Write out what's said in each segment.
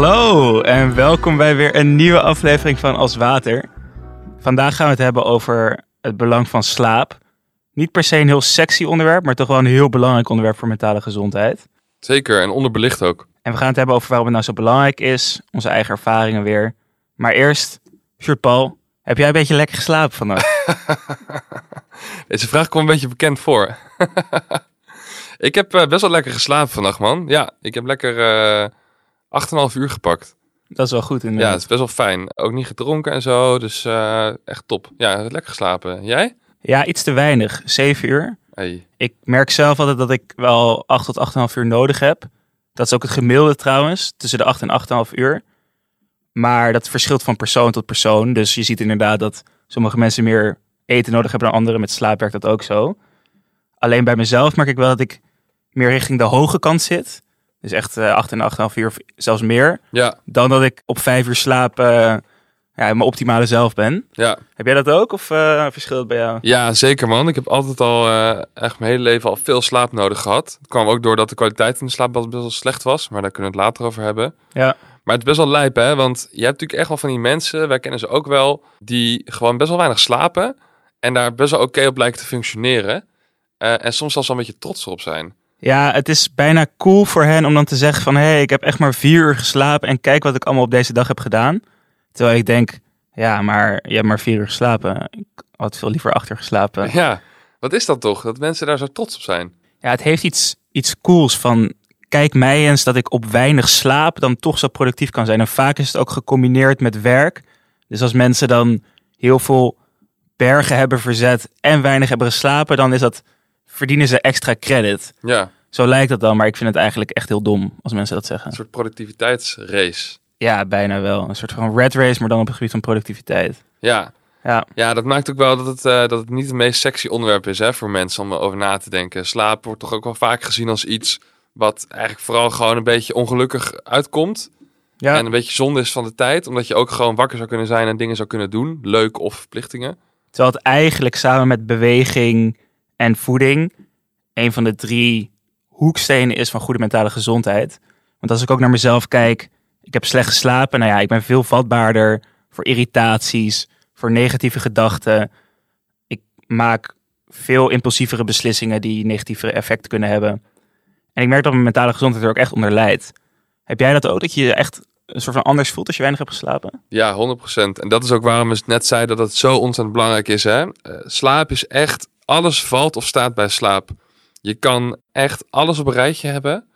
Hallo en welkom bij weer een nieuwe aflevering van Als Water. Vandaag gaan we het hebben over het belang van slaap. Niet per se een heel sexy onderwerp, maar toch wel een heel belangrijk onderwerp voor mentale gezondheid. Zeker, en onderbelicht ook. En we gaan het hebben over waarom het nou zo belangrijk is, onze eigen ervaringen weer. Maar eerst, Sjoerd Paul, heb jij een beetje lekker geslapen vannacht? Deze vraag komt een beetje bekend voor. ik heb eh, best wel lekker geslapen vannacht, man. Ja, ik heb lekker eh 8,5 uur gepakt. Dat is wel goed Ja, inderdaad. het is best wel fijn. Ook niet gedronken en zo, dus eh, echt top. Ja, lekker geslapen. Jij? Ja, iets te weinig. 7 uur. Hey. Ik merk zelf altijd dat ik wel 8 tot 8,5 uur nodig heb. Dat is ook het gemiddelde trouwens, tussen de 8 en 8,5 uur. Maar dat verschilt van persoon tot persoon. Dus je ziet inderdaad dat sommige mensen meer eten nodig hebben dan anderen. Met slaap werkt dat ook zo. Alleen bij mezelf merk ik wel dat ik meer richting de hoge kant zit. Dus echt eh 8 en 8,5 uur, of zelfs meer. Ja, Dan dat ik op 5 uur slaap eh, ja, mijn optimale zelf ben. ja. Heb jij dat ook of eh verschilt bij jou? ja, zeker man. Ik heb altijd al echt mijn hele leven al veel slaap nodig gehad. Het kwam ook doordat de kwaliteit in de slaap best wel slecht was, maar daar kunnen we het later over hebben. Ja. Maar het is best wel lijp, hè? Want je hebt natuurlijk echt wel van die mensen, wij kennen ze ook wel, die gewoon best wel weinig slapen en daar best wel oké op lijken te functioneren. En soms zelfs wel een beetje trots op zijn. Ja, het is bijna cool voor hen om dan te zeggen van... hé, hey, ik heb echt maar vier uur geslapen en kijk wat ik allemaal op deze dag heb gedaan. Terwijl ik denk, ja, maar je hebt maar vier uur geslapen. Ik had veel liever acht uur geslapen. Ja, wat is dat toch? Dat mensen daar zo trots op zijn. Ja, het heeft iets, iets cools van... kijk mij eens dat ik op weinig slaap dan toch zo productief kan zijn. En vaak is het ook gecombineerd met werk. Dus als mensen dan heel veel bergen hebben verzet en weinig hebben geslapen... dan is dat, verdienen ze extra credit. Ja, Zo lijkt dat dan, maar ik vind het eigenlijk echt heel dom als mensen dat zeggen. een soort productiviteitsrace. Ja, bijna wel. Een soort van red race, maar dan op het gebied van productiviteit. Ja. Ja, ja, dat maakt ook wel dat het, eh, dat het niet het meest sexy onderwerp is hè, voor mensen om over na te denken. Slaap wordt toch ook wel vaak gezien als iets wat eigenlijk vooral gewoon een beetje ongelukkig uitkomt. ja. En een beetje zonde is van de tijd, omdat je ook gewoon wakker zou kunnen zijn en dingen zou kunnen doen. Leuk of verplichtingen. terwijl het eigenlijk samen met beweging en voeding een van de drie hoekstenen is van goede mentale gezondheid. Want als ik ook naar mezelf kijk, ik heb slecht geslapen. Nou ja, ik ben veel vatbaarder voor irritaties, voor negatieve gedachten. Ik maak veel impulsievere beslissingen die negatieve effecten kunnen hebben. En ik merk dat mijn mentale gezondheid er ook echt onder leidt. Heb jij dat ook, dat je je echt een soort van anders voelt als je weinig hebt geslapen? Ja, 100%. En dat is ook waarom we net zeiden dat het zo ontzettend belangrijk is. Hè? Eh, slaap is echt, alles valt of staat bij slaap. Je kan echt alles op een rijtje hebben.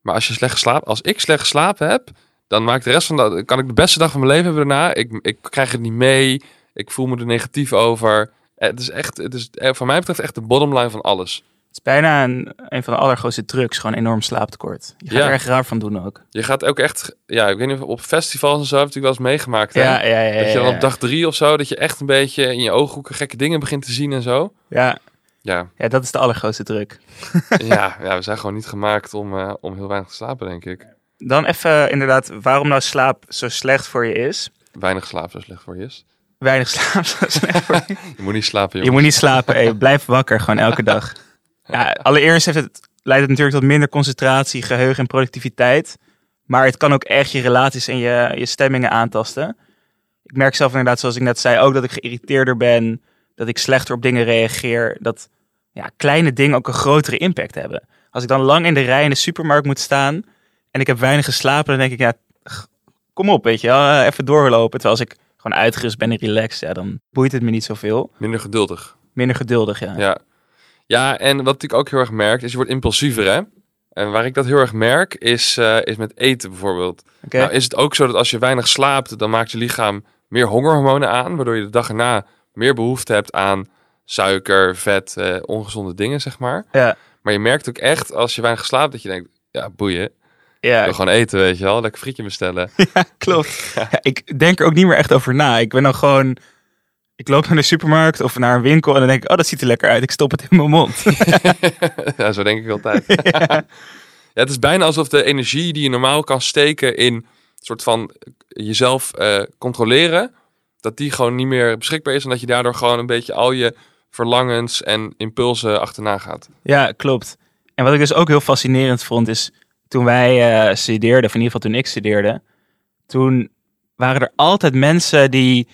Maar als je slecht geslapen, als ik slecht geslapen heb, dan maakt de rest van de, kan ik de beste dag van mijn leven hebben daarna. Ik, ik krijg het niet mee. Ik voel me er negatief over. Eh, Het is echt, het is eh, van mij betreft echt de bottomline van alles. Is bijna een, een van de allergrootste drugs, gewoon enorm slaaptekort. Je gaat Ja. er echt raar van doen ook. Je gaat ook echt, ja, ik weet niet of op festivals en zo heb je natuurlijk wel eens meegemaakt. Hè? Ja, ja, ja. Dat je dan op dag drie of zo, dat je echt een beetje in je ooghoeken gekke dingen begint te zien en zo. ja, Ja, ja, dat is de allergrootste druk. ja, ja, we zijn gewoon niet gemaakt om, eh, om heel weinig te slapen, denk ik. Dan even inderdaad, waarom nou slaap zo slecht voor je is. Weinig slaap zo slecht voor je is. Weinig slaap zo slecht voor je. Je moet niet slapen, Je jongen. moet niet slapen, hey, blijf wakker, gewoon elke dag. Ja, allereerst heeft het, leidt het natuurlijk tot minder concentratie, geheugen en productiviteit. Maar het kan ook echt je relaties en je, je stemmingen aantasten. Ik merk zelf inderdaad, zoals ik net zei, ook dat ik geïrriteerder ben. Dat ik slechter op dingen reageer. Dat ja, kleine dingen ook een grotere impact hebben. Als ik dan lang in de rij in de supermarkt moet staan en ik heb weinig geslapen, dan denk ik, ja, kom op, weet je wel, eh, even doorlopen. Terwijl als ik gewoon uitgerust ben en relaxed, ja, dan boeit het me niet zoveel. Minder geduldig. Minder geduldig, ja. Ja. Ja, en wat ik ook heel erg merk, is je wordt impulsiever, hè? En waar ik dat heel erg merk, is, eh, is met eten bijvoorbeeld. Nou is het ook zo dat als je weinig slaapt, dan maakt je lichaam meer hongerhormonen aan, waardoor je de dag erna meer behoefte hebt aan suiker, vet, eh, ongezonde dingen, zeg maar. Ja, Maar je merkt ook echt, als je weinig slaapt, dat je denkt, ja, boeien. Ik ja, wil gewoon eten, weet je wel. Lekker frietje bestellen. klopt. Ja, ik denk er ook niet meer echt over na. Ik ben dan gewoon... Ik loop naar de supermarkt of naar een winkel en dan denk ik, oh, dat ziet er lekker uit. Ik stop het in mijn mond. ja, zo denk ik altijd. ja, het is bijna alsof de energie die je normaal kan steken in soort van jezelf eh, controleren, dat die gewoon niet meer beschikbaar is en dat je daardoor gewoon een beetje al je verlangens en impulsen achterna gaat. Ja, klopt. En wat ik dus ook heel fascinerend vond is toen wij eh, studeerden, of in ieder geval toen ik studeerde, toen waren er altijd mensen die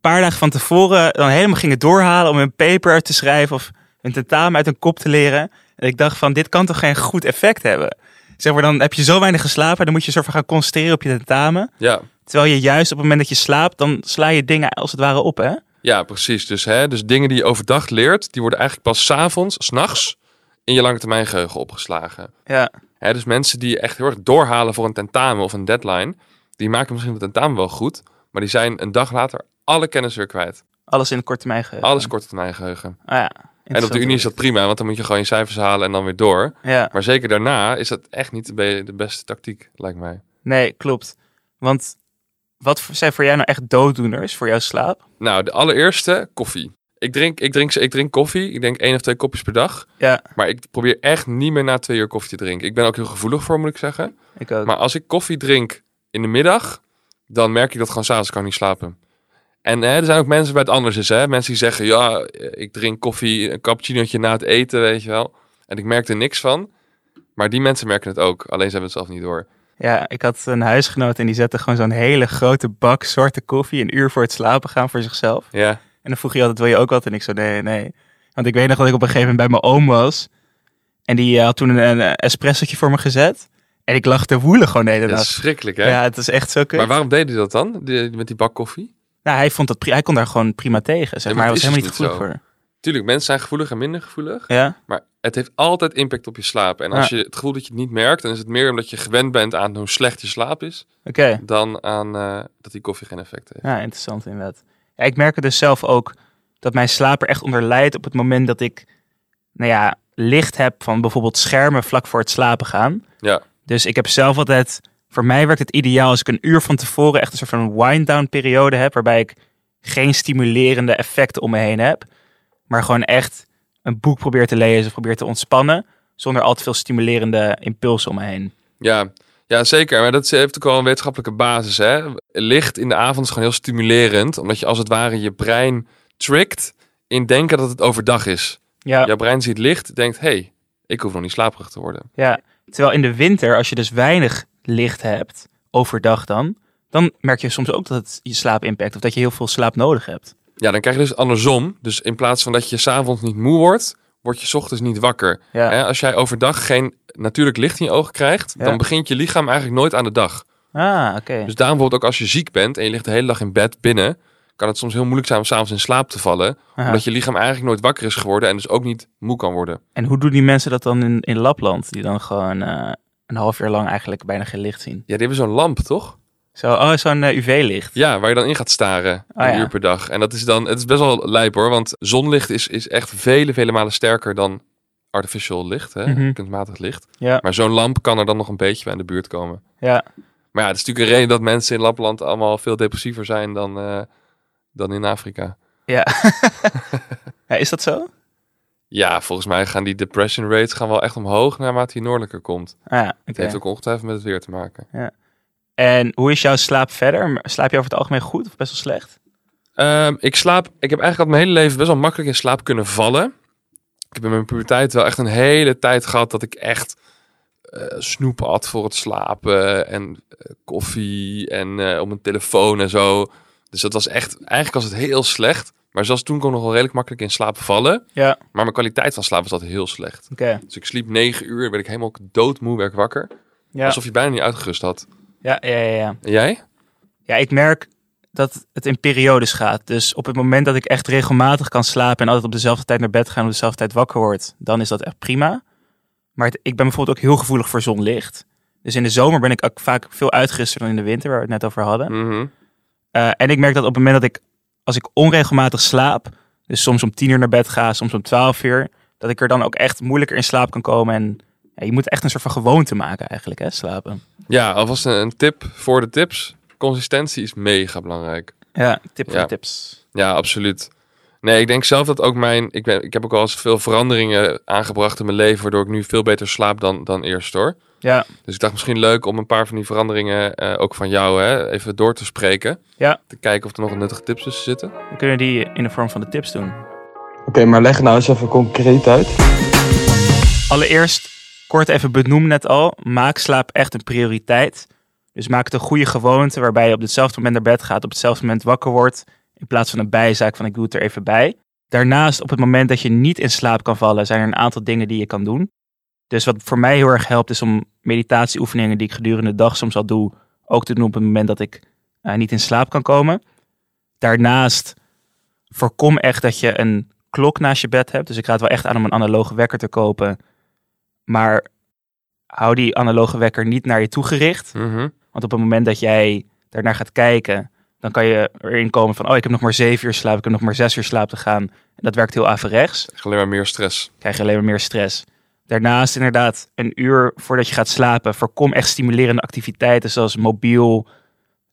paar dagen van tevoren dan helemaal gingen doorhalen om een paper te schrijven of een tentamen uit een kop te leren. En ik dacht van, dit kan toch geen goed effect hebben? Zeg maar, dan heb je zo weinig geslapen, dan moet je soort van gaan concentreren op je tentamen. Ja, Terwijl je juist op het moment dat je slaapt, dan sla je dingen als het ware op, hè? ja precies. Dus, hè, dus dingen die je overdag leert, die worden eigenlijk pas 's avonds, s'nachts, in je lange termijn geheugen opgeslagen. Ja, Hè, dus mensen die echt heel erg doorhalen voor een tentamen of een deadline, die maken misschien het tentamen wel goed, maar die zijn een dag later alle kennis weer kwijt. alles in een korte termijn geheugen. Alles korte termijn geheugen. Ah, ja. En op de Unie is dat prima, want dan moet je gewoon je cijfers halen en dan weer door. Ja, Maar zeker daarna is dat echt niet de, be- de beste tactiek, lijkt mij. nee, klopt. Want wat zijn voor jou nou echt dooddoeners voor jouw slaap? Nou, de allereerste, koffie. Ik drink, ik, drink, ik drink koffie. Ik denk één of twee kopjes per dag. Ja, Maar ik probeer echt niet meer na twee uur koffie te drinken. Ik ben ook heel gevoelig voor, moet ik zeggen. ik ook. Maar als ik koffie drink in de middag, dan merk ik dat gewoon s'avonds kan ik niet slapen. En hè, er zijn ook mensen bij het anders is. Hè? Mensen die zeggen, ja, ik drink koffie, een cappuccinootje na het eten, weet je wel. En ik merk er niks van. Maar die mensen merken het ook. Alleen ze hebben het zelf niet door. Ja, ik had een huisgenoot en die zette gewoon zo'n hele grote bak zwarte koffie een uur voor het slapen gaan voor zichzelf. Ja, En dan vroeg je altijd, wil je ook wat? En ik zo, nee, nee. Want ik weet nog dat ik op een gegeven moment bij mijn oom was. En die eh, had toen een, een espressootje voor me gezet. En ik lag te woelen gewoon de hele dat is schrikkelijk hè. Ja, het is echt zo kut. maar waarom deed hij dat dan, die- met die bak koffie? Nou, hij, vond dat, hij kon daar gewoon prima tegen, zeg maar. Hij was helemaal niet gevoelig voor. Tuurlijk, mensen zijn gevoelig en minder gevoelig. Ja, Maar het heeft altijd impact op je slaap. En als Ja. je het gevoel dat je het niet merkt, dan is het meer omdat je gewend bent aan hoe slecht je slaap is, oké. dan aan eh, dat die koffie geen effect heeft. Ja, interessant inderdaad. Ja, ik merk het dus zelf ook dat mijn slaap er echt onder lijdt op het moment dat ik, nou ja, licht heb van bijvoorbeeld schermen vlak voor het slapen gaan. Ja. Dus ik heb zelf altijd, voor mij werkt het ideaal als ik een uur van tevoren echt een soort van wind-down periode heb, waarbij ik geen stimulerende effecten om me heen heb, maar gewoon echt een boek probeer te lezen of probeer te ontspannen, zonder al te veel stimulerende impulsen om me heen. Ja, ja, zeker. Maar dat heeft ook wel een wetenschappelijke basis. Hè? Licht in de avond is gewoon heel stimulerend, omdat je als het ware je brein trickt in denken dat het overdag is. Ja, Jouw brein ziet licht, denkt, hey, ik hoef nog niet slaperig te worden. Ja, terwijl in de winter, als je dus weinig licht hebt, overdag dan, dan merk je soms ook dat het je slaap impact of dat je heel veel slaap nodig hebt. Ja, dan krijg je dus andersom. Dus in plaats van dat je s'avonds niet moe wordt, word je 's ochtends niet wakker. Ja, als jij overdag geen natuurlijk licht in je ogen krijgt, Ja. dan begint je lichaam eigenlijk nooit aan de dag. ah, oké. Dus daarom bijvoorbeeld ook als je ziek bent en je ligt de hele dag in bed binnen, kan het soms heel moeilijk zijn om s'avonds in slaap te vallen. Aha. Omdat je lichaam eigenlijk nooit wakker is geworden en dus ook niet moe kan worden. En hoe doen die mensen dat dan in, in Lapland, die dan gewoon eh, een half jaar lang eigenlijk bijna geen licht zien? Ja, die hebben zo'n lamp, toch? Zo, oh, zo'n eh, UV-licht. Ja, waar je dan in gaat staren. Ah, een ja. uur per dag. En dat is dan, het is best wel lijp hoor, want zonlicht is, is echt vele, vele malen sterker dan artificial licht, hè? Mhm. kunstmatig licht. Ja, Maar zo'n lamp kan er dan nog een beetje bij in de buurt komen. ja. Maar ja, het is natuurlijk een reden dat mensen in Lapland allemaal veel depressiever zijn dan, eh, dan in Afrika. Ja. ja, is dat zo? Ja, volgens mij gaan die depression rates gaan wel echt omhoog naarmate je noordelijker komt. Ah, ja, Het heeft ook ongetwijfeld met het weer te maken. En hoe is jouw slaap verder? Slaap je over het algemeen goed of best wel slecht? Ehm, ik slaap, ik heb eigenlijk al mijn hele leven best wel makkelijk in slaap kunnen vallen. Ik heb in mijn puberteit wel echt een hele tijd gehad dat ik echt eh snoep had voor het slapen en eh, koffie en eh, op mijn telefoon en zo. Dus dat was echt, eigenlijk was het heel slecht. Maar zelfs toen kon ik nog wel redelijk makkelijk in slaap vallen. Ja, Maar mijn kwaliteit van slaap was altijd heel slecht. oké. Dus ik sliep negen uur, werd ik helemaal doodmoe, werd ik wakker. Ja. Alsof je bijna niet uitgerust had. Ja, ja, ja, ja. En jij? Ja, ik merk dat het in periodes gaat. Dus op het moment dat ik echt regelmatig kan slapen en altijd op dezelfde tijd naar bed ga en op dezelfde tijd wakker word, dan is dat echt prima. Maar het- ik ben bijvoorbeeld ook heel gevoelig voor zonlicht. Dus in de zomer ben ik ook vaak veel uitgeruster dan in de winter, waar we het net over hadden. Mhm. Eh, en ik merk dat op het moment dat ik, als ik onregelmatig slaap, dus soms om tien uur naar bed ga, soms om twaalf uur, dat ik er dan ook echt moeilijker in slaap kan komen. En ja, je moet echt een soort van gewoonte maken eigenlijk, hè, slapen. Ja, alvast een, een tip voor de tips. Consistentie is mega belangrijk. Ja, tip voor Ja. de tips. Ja, absoluut. Nee, ik denk zelf dat ook mijn... Ik, ben, ik heb ook al eens veel veranderingen aangebracht in mijn leven... waardoor ik nu veel beter slaap dan, dan eerst, hoor. Ja, Dus ik dacht misschien leuk om een paar van die veranderingen... eh, ook van jou, hè, even door te spreken. Ja. Te kijken of er nog een nuttige tips tussen zitten. dan kunnen we die in de vorm van de tips doen. Oké, maar leg nou eens even concreet uit. Allereerst, kort even benoemd net al, maak slaap echt een prioriteit. Dus maak het een goede gewoonte waarbij je op hetzelfde moment naar bed gaat, op hetzelfde moment wakker wordt, in plaats van een bijzaak van ik doe het er even bij. Daarnaast, op het moment dat je niet in slaap kan vallen, zijn er een aantal dingen die je kan doen. Dus wat voor mij heel erg helpt, is om meditatieoefeningen die ik gedurende de dag soms al doe, ook te doen op het moment dat ik eh, niet in slaap kan komen. Daarnaast voorkom echt dat je een klok naast je bed hebt. Dus ik raad wel echt aan om een analoge wekker te kopen. Maar hou die analoge wekker niet naar je toe gericht. Mhm. Want op het moment dat jij daarnaar gaat kijken, dan kan je erin komen van, oh, ik heb nog maar zeven uur slaap, ik heb nog maar zes uur slaap te gaan. En dat werkt heel averechts. Echt Alleen maar meer stress. Krijg je alleen maar meer stress. Daarnaast inderdaad, een uur voordat je gaat slapen, voorkom echt stimulerende activiteiten zoals mobiel,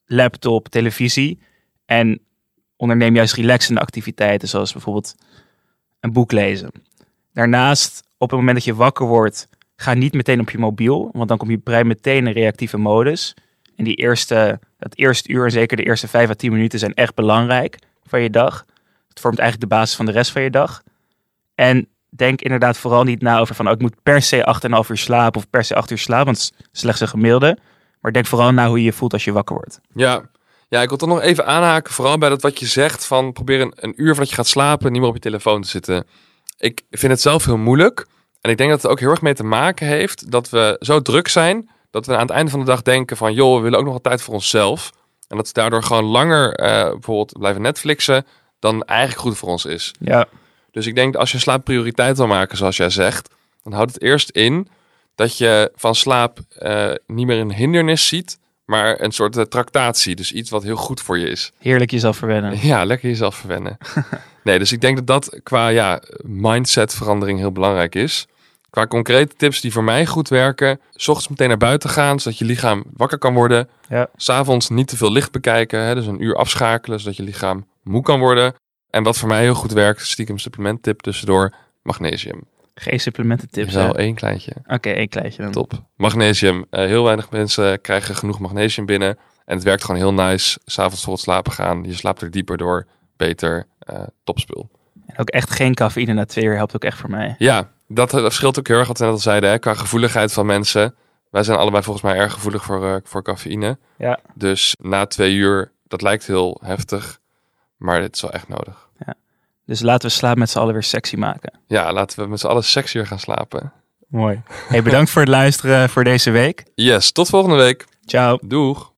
laptop, televisie. En onderneem juist relaxende activiteiten zoals bijvoorbeeld een boek lezen. Daarnaast, op het moment dat je wakker wordt, ga niet meteen op je mobiel, want dan komt je brein meteen in reactieve modus. En die eerste, dat eerste uur en zeker de eerste vijf à tien minuten zijn echt belangrijk van je dag. Het vormt eigenlijk de basis van de rest van je dag. En denk inderdaad vooral niet na over van, oh, ik moet per se 8,5 uur slapen of per se 8 uur slapen, want slechts een gemiddelde. Maar denk vooral na hoe je je voelt als je wakker wordt. Ja. ja, ik wil toch nog even aanhaken, vooral bij dat wat je zegt van probeer een uur voordat je gaat slapen niet meer op je telefoon te zitten. Ik vind het zelf heel moeilijk. En ik denk dat het ook heel erg mee te maken heeft dat we zo druk zijn, dat we aan het einde van de dag denken van, joh, we willen ook nog wat tijd voor onszelf. En dat we daardoor gewoon langer eh, bijvoorbeeld blijven Netflixen dan eigenlijk goed voor ons is. Ja, Dus ik denk dat als je slaap prioriteit wil maken, zoals jij zegt, dan houdt het eerst in dat je van slaap eh, niet meer een hindernis ziet, maar een soort uh, tractatie. Dus iets wat heel goed voor je is. heerlijk jezelf verwennen. Ja, lekker jezelf verwennen. nee, dus ik denk dat dat qua ja, mindset verandering heel belangrijk is. Qua concrete tips die voor mij goed werken. S ochtends meteen naar buiten gaan, zodat je lichaam wakker kan worden. Ja. S'avonds niet te veel licht bekijken, hè, dus een uur afschakelen, zodat je lichaam moe kan worden. En wat voor mij heel goed werkt, stiekem supplementtip tussendoor, magnesium. Geen supplemententips. hè? Wel Oké, één kleintje. één kleintje dan. Top. Magnesium. Eh, heel weinig mensen krijgen genoeg magnesium binnen. En het werkt gewoon heel nice. S'avonds voor het slapen gaan. Je slaapt er dieper door. Beter. eh topspul. En ook echt geen cafeïne na twee uur helpt ook echt voor mij. Ja, dat, dat verschilt ook heel erg wat we net al zeiden. Hè, qua gevoeligheid van mensen. Wij zijn allebei volgens mij erg gevoelig voor, eh, voor cafeïne. Ja. Dus na twee uur, dat lijkt heel heftig. Maar het is wel echt nodig. Dus laten we slaap met z'n allen weer sexy maken. Ja, laten we met z'n allen sexier gaan slapen. Mooi. Hey, bedankt voor het luisteren voor deze week. Yes, tot volgende week. Ciao. Doeg.